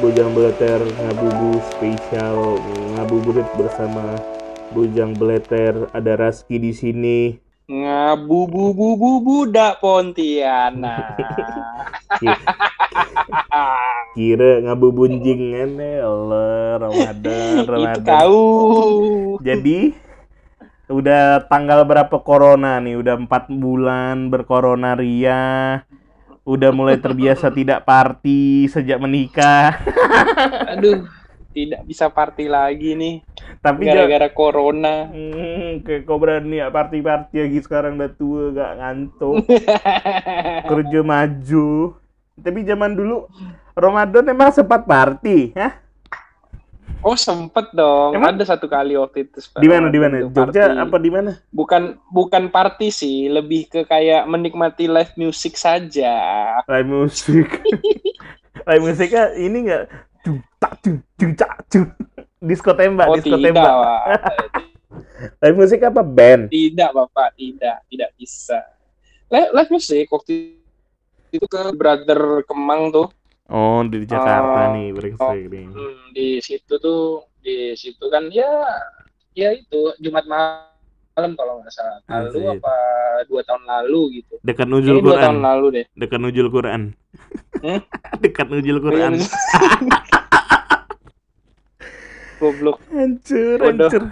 Bujang Beleter Ngabubu spesial ngabuburit bersama Bujang Beleter. Ada Raski di sini. Ngabubu bubu budak Pontianak. Ki- Kira ngabubunjing ene Allah Ramadan Itu Ramadan. Jadi udah tanggal berapa corona nih? Udah empat bulan bercorona ria. Udah mulai terbiasa tidak party sejak menikah. Aduh, tidak bisa party lagi nih Tapi gara-gara corona. Hmm, kayak kau berani ya party-party lagi sekarang udah tua gak ngantuk kerja maju tapi zaman dulu Ramadan emang sempat party ya Oh sempet dong. Emang? Ada satu kali waktu itu. di mana di mana Jogja party. apa di mana Bukan bukan party sih, lebih ke kayak menikmati live music saja. live musik live musiknya ini enggak cung tak cung cung tak cung disko tembak oh disko tidak, tembak live musik apa band Tidak, Bapak, tidak, tidak bisa. Live, live music waktu itu ke Brother Kemang tuh. Oh di Jakarta Oh, nih brengsek nih Hmm, di situ tuh di situ kan ya ya itu Jumat malam kalau nggak salah. Lalu Anjir. apa dua tahun lalu gitu. Dekat nujul ini dua tahun Quran lalu deh. Dekat nujul Quran. Hmm? dekat nujul Quran. Goblok. Hancur hancur.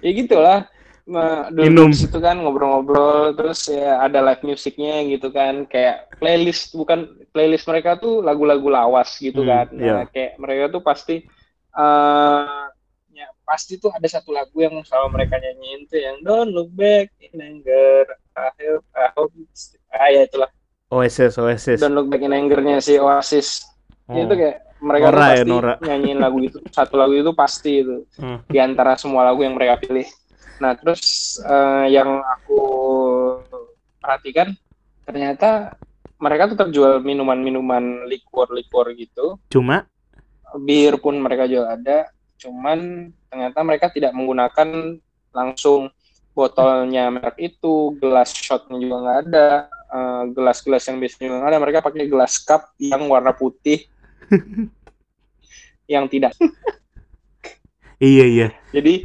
Ya gitulah Nah, Minum. dulu di situ kan ngobrol-ngobrol terus ya ada live musiknya gitu kan kayak playlist bukan playlist mereka tuh lagu-lagu lawas gitu Hmm, kan nah iya. kayak mereka tuh pasti eh ya pasti tuh ada satu lagu yang selalu mereka nyanyiin tuh yang Don't Look Back in Anger I hope, I hope ah ya itulah OSS OSS Don't Look Back in Anger-nya si Oasis Oh. itu kayak mereka Nora ya, pasti Nora. nyanyiin lagu itu satu lagu itu pasti itu Hmm. di antara semua lagu yang mereka pilih. Nah, terus eh, yang aku perhatikan ternyata mereka tetap jual minuman-minuman liquor-liquor gitu. Cuma Bir pun mereka jual ada, cuman ternyata mereka tidak menggunakan langsung botolnya merek itu, gelas shotnya juga nggak ada, eh, gelas-gelas yang biasanya juga nggak ada. Mereka pakai gelas cup yang warna putih, yang tidak. iya iya Jadi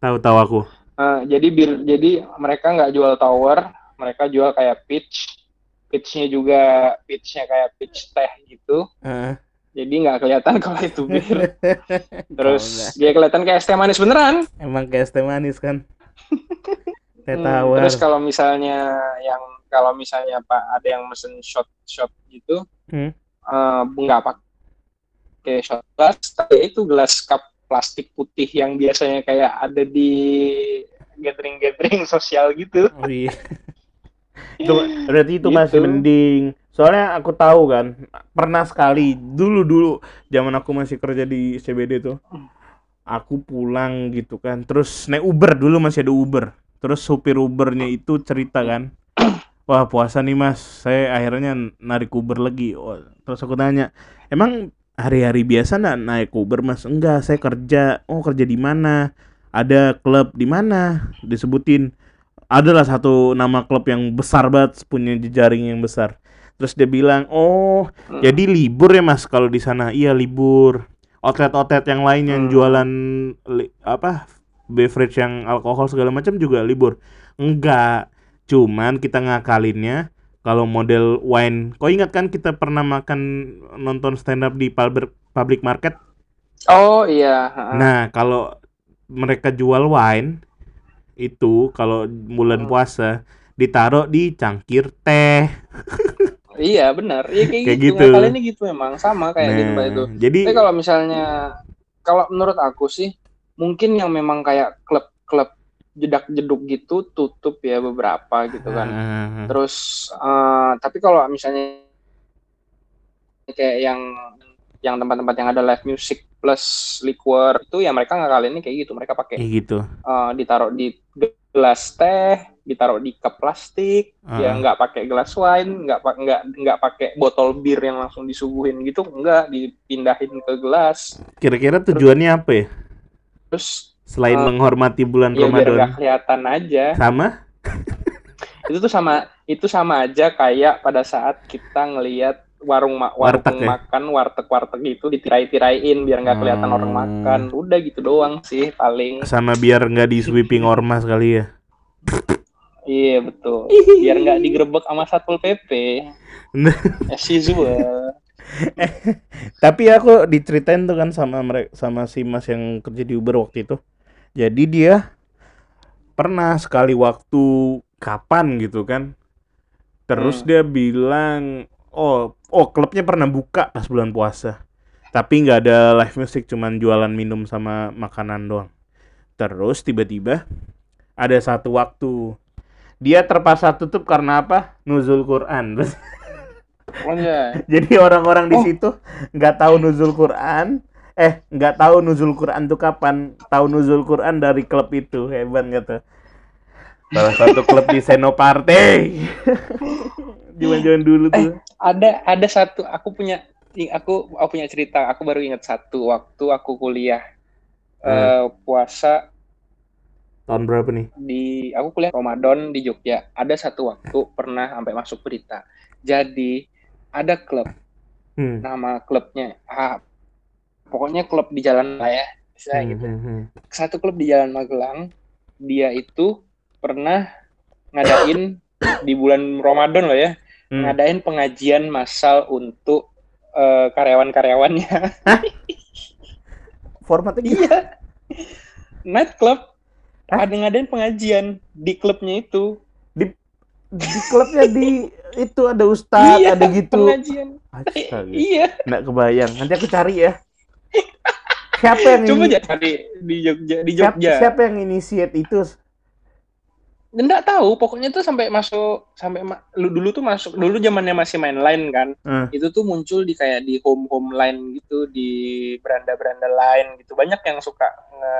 tahu-tahu aku. Eh, jadi bir jadi mereka nggak jual tower, mereka jual kayak pitch. Pitchnya juga pitchnya kayak pitch teh gitu. Heeh. Jadi nggak kelihatan kalau itu bir. Terus Tahu dia kelihatan kayak es teh manis beneran. Emang kayak es teh manis kan? Teh Hmm, tawar. terus kalau misalnya yang kalau misalnya pak ada yang mesen shot shot gitu, Hmm. eh, nggak pakai shot glass, tapi itu gelas cup plastik putih yang biasanya kayak ada di gathering-gathering sosial gitu. Oh iya. itu berarti itu Gitu. masih mending. Soalnya aku tahu kan, pernah sekali dulu-dulu zaman aku masih kerja di CBD tuh. Aku pulang gitu kan, terus naik Uber dulu masih ada Uber. Terus supir Ubernya itu cerita kan, wah puasa nih mas, saya akhirnya narik Uber lagi. Oh, terus aku tanya, emang hari-hari biasa nggak naik Uber mas? Enggak, saya kerja. Oh kerja di mana? Ada klub di mana? Disebutin adalah satu nama klub yang besar banget punya jejaring yang besar. Terus dia bilang, "Oh, Hmm. jadi libur ya Mas kalau di sana?" Iya, libur. Outlet-outlet yang lain yang Hmm. jualan li- apa? beverage yang alkohol segala macam juga libur. Enggak. Cuman kita ngakalinnya kalau model wine. Kau ingat kan kita pernah makan nonton stand up di public market? Oh iya. Nah, kalau mereka jual wine itu kalau bulan Hmm. puasa ditaruh di cangkir teh. Iya benar, iya kayak, Kayak gitu. gitu. Ngakalinnya gitu memang sama kayak di tempat itu. Nah, jadi Tapi kalau misalnya, kalau menurut aku sih, mungkin yang memang kayak klub-klub jedak-jeduk gitu tutup ya beberapa gitu kan. Ah, Terus, eh, tapi kalau misalnya kayak yang yang tempat-tempat yang ada live music plus liquor itu ya mereka ngakalinnya kayak gitu. Mereka pakai kayak gitu. eh, ditaruh di gelas teh, ditaruh di cup plastik, ya Ah. nggak pakai gelas wine, nggak nggak nggak pakai botol bir yang langsung disuguhin gitu, nggak dipindahin ke gelas. Kira-kira tujuannya apa ya? Terus Selain Eh, menghormati bulan ya biar Ramadan. kelihatan aja. Sama? Itu tuh sama itu sama aja kayak pada saat kita ngelihat warung ma- warung Warteg ya? makan warteg-warteg itu ditirai-tirain biar nggak kelihatan orang Hmm. makan. Udah gitu doang sih paling. Sama biar nggak di sweeping ormas kali ya. Iya betul. Biar nggak digerebek sama satpol pp. As usual. Tapi aku diceritain tuh kan sama mereka sama si Mas yang kerja di Uber waktu itu. Jadi dia pernah sekali waktu kapan gitu kan. Terus Hmm. dia bilang, "Oh, oh klubnya pernah buka pas bulan puasa. Tapi nggak ada live music, cuman jualan minum sama makanan doang." Terus tiba-tiba ada satu waktu dia terpaksa tutup karena apa? Nuzul Quran. Oh iya. jadi orang-orang di Oh. situ nggak tahu nuzul Quran, eh nggak tahu nuzul Quran tuh kapan, tahu nuzul Quran dari klub itu hebat gitu. Salah satu klub di Senoparte. Zaman-zaman dulu tuh. Ada ada satu aku punya aku aku punya cerita. Aku baru ingat satu waktu aku kuliah eh, puasa Tahun berapa nih? di aku kuliah Ramadan di Jogja. Ada satu waktu pernah sampai masuk berita. Jadi ada klub Hmm. nama klubnya ah, pokoknya klub di jalan lah ya Misalnya Hmm, gitu. hmm, hmm. Satu klub di Jalan Magelang dia itu pernah ngadain di bulan Ramadan loh ya Hmm. ngadain pengajian massal untuk eh, karyawan-karyawannya Formatnya gitu. iya night club Hah? ada ngadain pengajian di klubnya itu Di klubnya di itu ada ustadz, iya ada gitu. pengajian Astaga. iya Nggak kebayang. Nanti aku cari ya. Siapa yang coba ini? cari di Jogja di Siapa, Jogja siapa yang initiate itu? Nggak tahu, pokoknya tuh sampai masuk sampai ma- lu dulu tuh masuk dulu zamannya masih main line kan. Hmm. Itu tuh muncul di kayak di home home line gitu, di beranda-beranda line gitu. Banyak yang suka nge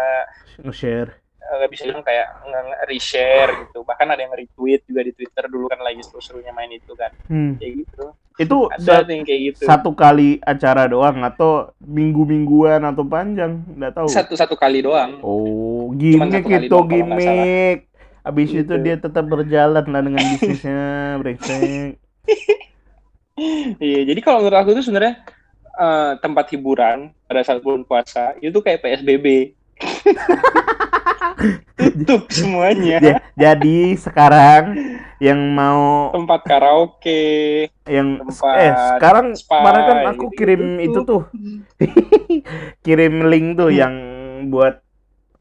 Nge-share. Nggak bisa bilang kayak nge nge- reshare gitu. Bahkan ada yang retweet juga di Twitter dulu kan lagi seru-serunya main itu kan. Hmm. Kayak gitu. Itu Ada yang kayak gitu. satu kali acara doang atau minggu-mingguan atau panjang? Nggak tahu. Satu satu kali doang. Oh, gimmick itu gimmick. Abis itu Gitu. dia tetap berjalan lah dengan bisnisnya, brengsek. Iya, jadi kalau menurut aku tuh sebenarnya eh, tempat hiburan pada saat bulan puasa itu kayak PSBB. Tutup semuanya. Ja- Jadi sekarang yang mau Tempat karaoke, yang tempat eh sekarang spa, kemarin kan aku gitu-gitu. kirim tutup. itu tuh. Kirim link tuh yang buat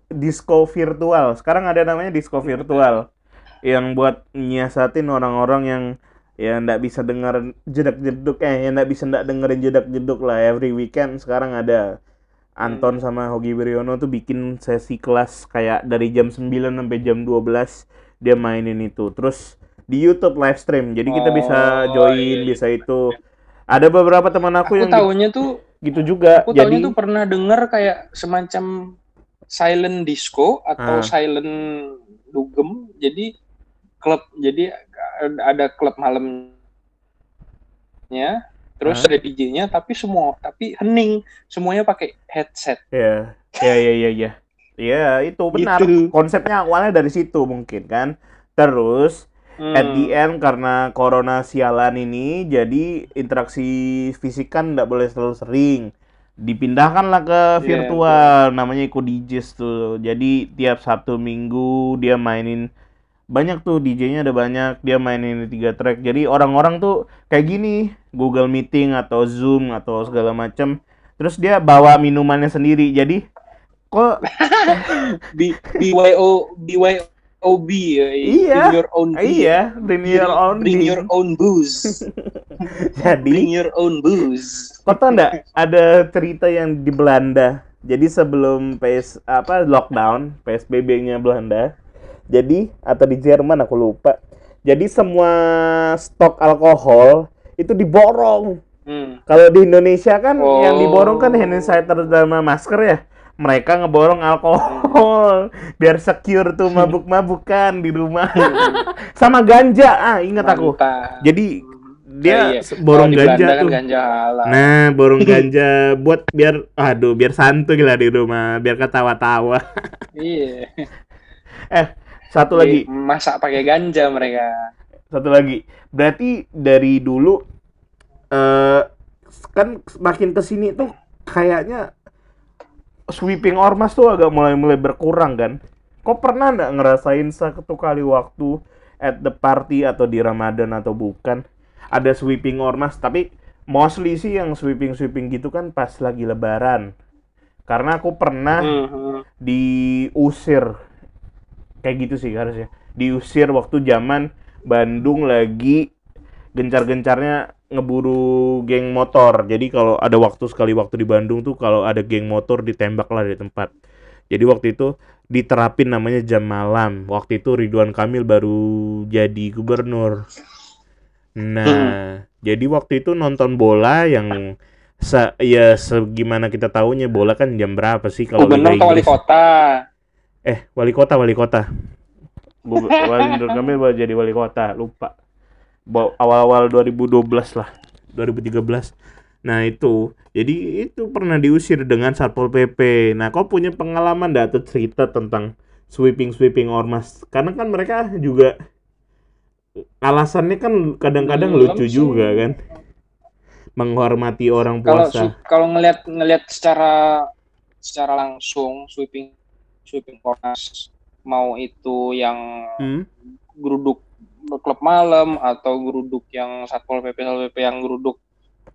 disco virtual. Sekarang ada namanya disco virtual. Yang buat nyiasatin orang-orang yang ya ndak bisa dengar jedak jeduk eh yang ndak bisa ndak dengerin jedak jeduk lah. Every weekend sekarang ada Anton sama Hogi Wiryono tuh bikin sesi kelas kayak dari jam 9 sampai jam 12 dia mainin itu terus di YouTube live stream jadi kita bisa Oh, join iya, iya. bisa itu ada beberapa teman aku, Aku yang tahunya tuh, gitu juga aku jadi tuh pernah denger kayak semacam silent disco atau Ah. silent dugem. Jadi klub, jadi ada klub malamnya, terus ada DJ-nya, tapi semua, tapi hening, semuanya pakai headset. ya ya ya ya ya ya itu benar. Gitu. konsepnya awalnya dari situ mungkin kan? Terus Hmm. at the end karena corona sialan ini jadi interaksi fisik kan nggak boleh terlalu sering. Dipindahkanlah ke Iya, virtual namanya Iko DJs tuh. Jadi tiap Sabtu Minggu dia mainin banyak tuh DJ-nya ada banyak dia mainin tiga track jadi orang-orang tuh kayak gini Google Meeting atau Zoom atau segala macam terus dia bawa minumannya sendiri jadi kok B BYO BYOB ya. Iya. Bring your own beer. iya bring your own Bring your own booze. jadi Bring your own booze. kok tau nggak ada cerita yang di Belanda jadi sebelum PS apa lockdown PSBB-nya Belanda jadi atau di Jerman aku lupa jadi semua stok alkohol itu diborong Hmm. Kalau di Indonesia kan Oh. yang diborong kan hand sanitizer sama masker ya. Mereka ngeborong alkohol biar secure tuh mabuk-mabukan di rumah. sama ganja. Ah, ingat aku. Mantap. Jadi dia Oh, iya. borong di ganja kan tuh. ganja halal. Nah, borong ganja buat biar aduh, biar santuy lah di rumah, biar ketawa-tawa. Iya. Eh, satu lagi. Masak pakai ganja mereka. Satu lagi. Berarti dari dulu eh kan makin ke sini tuh kayaknya sweeping ormas tuh agak mulai-mulai berkurang kan. Kok pernah nggak ngerasain satu kali waktu at the party atau di Ramadan atau bukan ada sweeping ormas tapi mostly sih yang sweeping-sweeping gitu kan pas lagi lebaran. Karena aku pernah Hmm. diusir kayak gitu sih harusnya. Diusir waktu zaman Bandung lagi gencar-gencarnya ngeburu geng motor. Jadi kalau ada waktu sekali waktu di Bandung tuh kalau ada geng motor ditembak lah di tempat. Jadi waktu itu diterapin namanya jam malam. Waktu itu Ridwan Kamil baru jadi gubernur. Nah jadi waktu itu nonton bola yang se ya segimana kita tahunya bola kan jam berapa sih kalau Gubernur atau wali kota? Eh, wali kota, wali kota. Ridwan Kamil baru jadi wali kota, lupa. Awal-awal 2012 lah, 2013. Nah itu, jadi itu pernah diusir dengan Satpol PP. Nah, kau punya pengalaman atau cerita tentang sweeping-sweeping ormas? Karena kan mereka juga alasannya kan kadang-kadang Belum lucu sih. juga kan. Menghormati orang puasa. kalau ngelihat ngelihat secara secara langsung sweeping sweeping Ormas mau itu yang Hmm? geruduk klub malam atau geruduk yang satpol pp satpol pp yang geruduk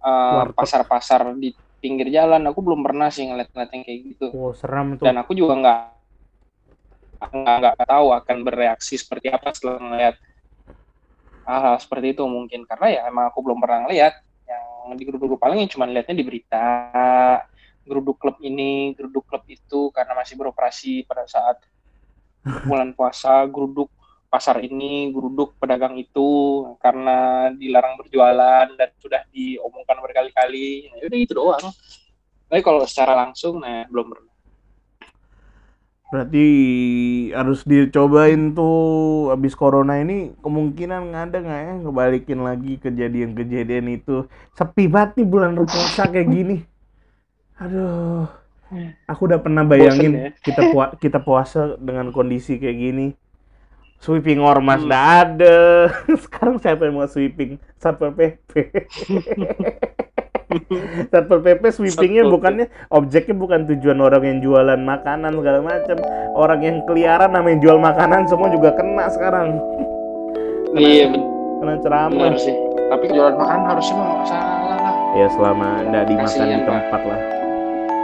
uh, pasar-pasar di pinggir jalan. Aku belum pernah sih ngeliat-ngeliat yang kayak gitu. Oh, seram tuh. dan aku juga nggak nggak nggak tahu akan bereaksi seperti apa setelah ngeliat hal-hal seperti itu mungkin. Karena ya emang aku belum pernah ngeliat yang di geruduk paling cuma lihatnya di berita geruduk klub ini geruduk klub itu karena masih beroperasi pada saat bulan puasa geruduk pasar ini geruduk pedagang itu karena dilarang berjualan dan sudah diomongkan berkali-kali ya udah itu doang tapi kalau secara langsung nah belum pernah Berarti harus dicobain tuh abis corona ini kemungkinan ada nggak ya ngebalikin lagi kejadian-kejadian itu. Sepi banget nih bulan puasa kayak gini. Aduh. Aku udah pernah bayangin Bosen ya. kita pua- kita puasa dengan kondisi kayak gini. Sweeping ormas Hmm. nggak ada. Sekarang siapa yang mau sweeping? Satpol PP. Satpol PP sweepingnya bukannya objeknya bukan tujuan orang yang jualan makanan segala macam. Orang yang keliaran namanya jual makanan semua juga kena sekarang. Kena, iya benar kena ceramah. sih tapi jualan makanan harusnya lah Ya selama nggak dimakan di Pak. tempat lah.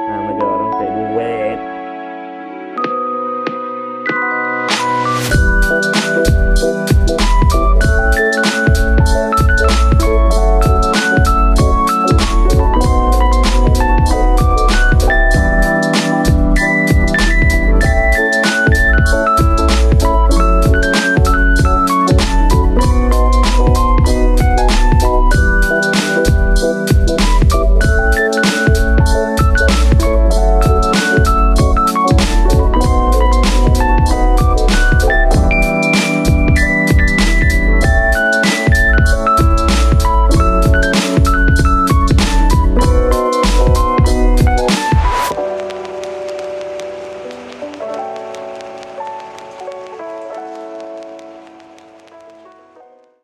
Nah, negara orang kayak duit.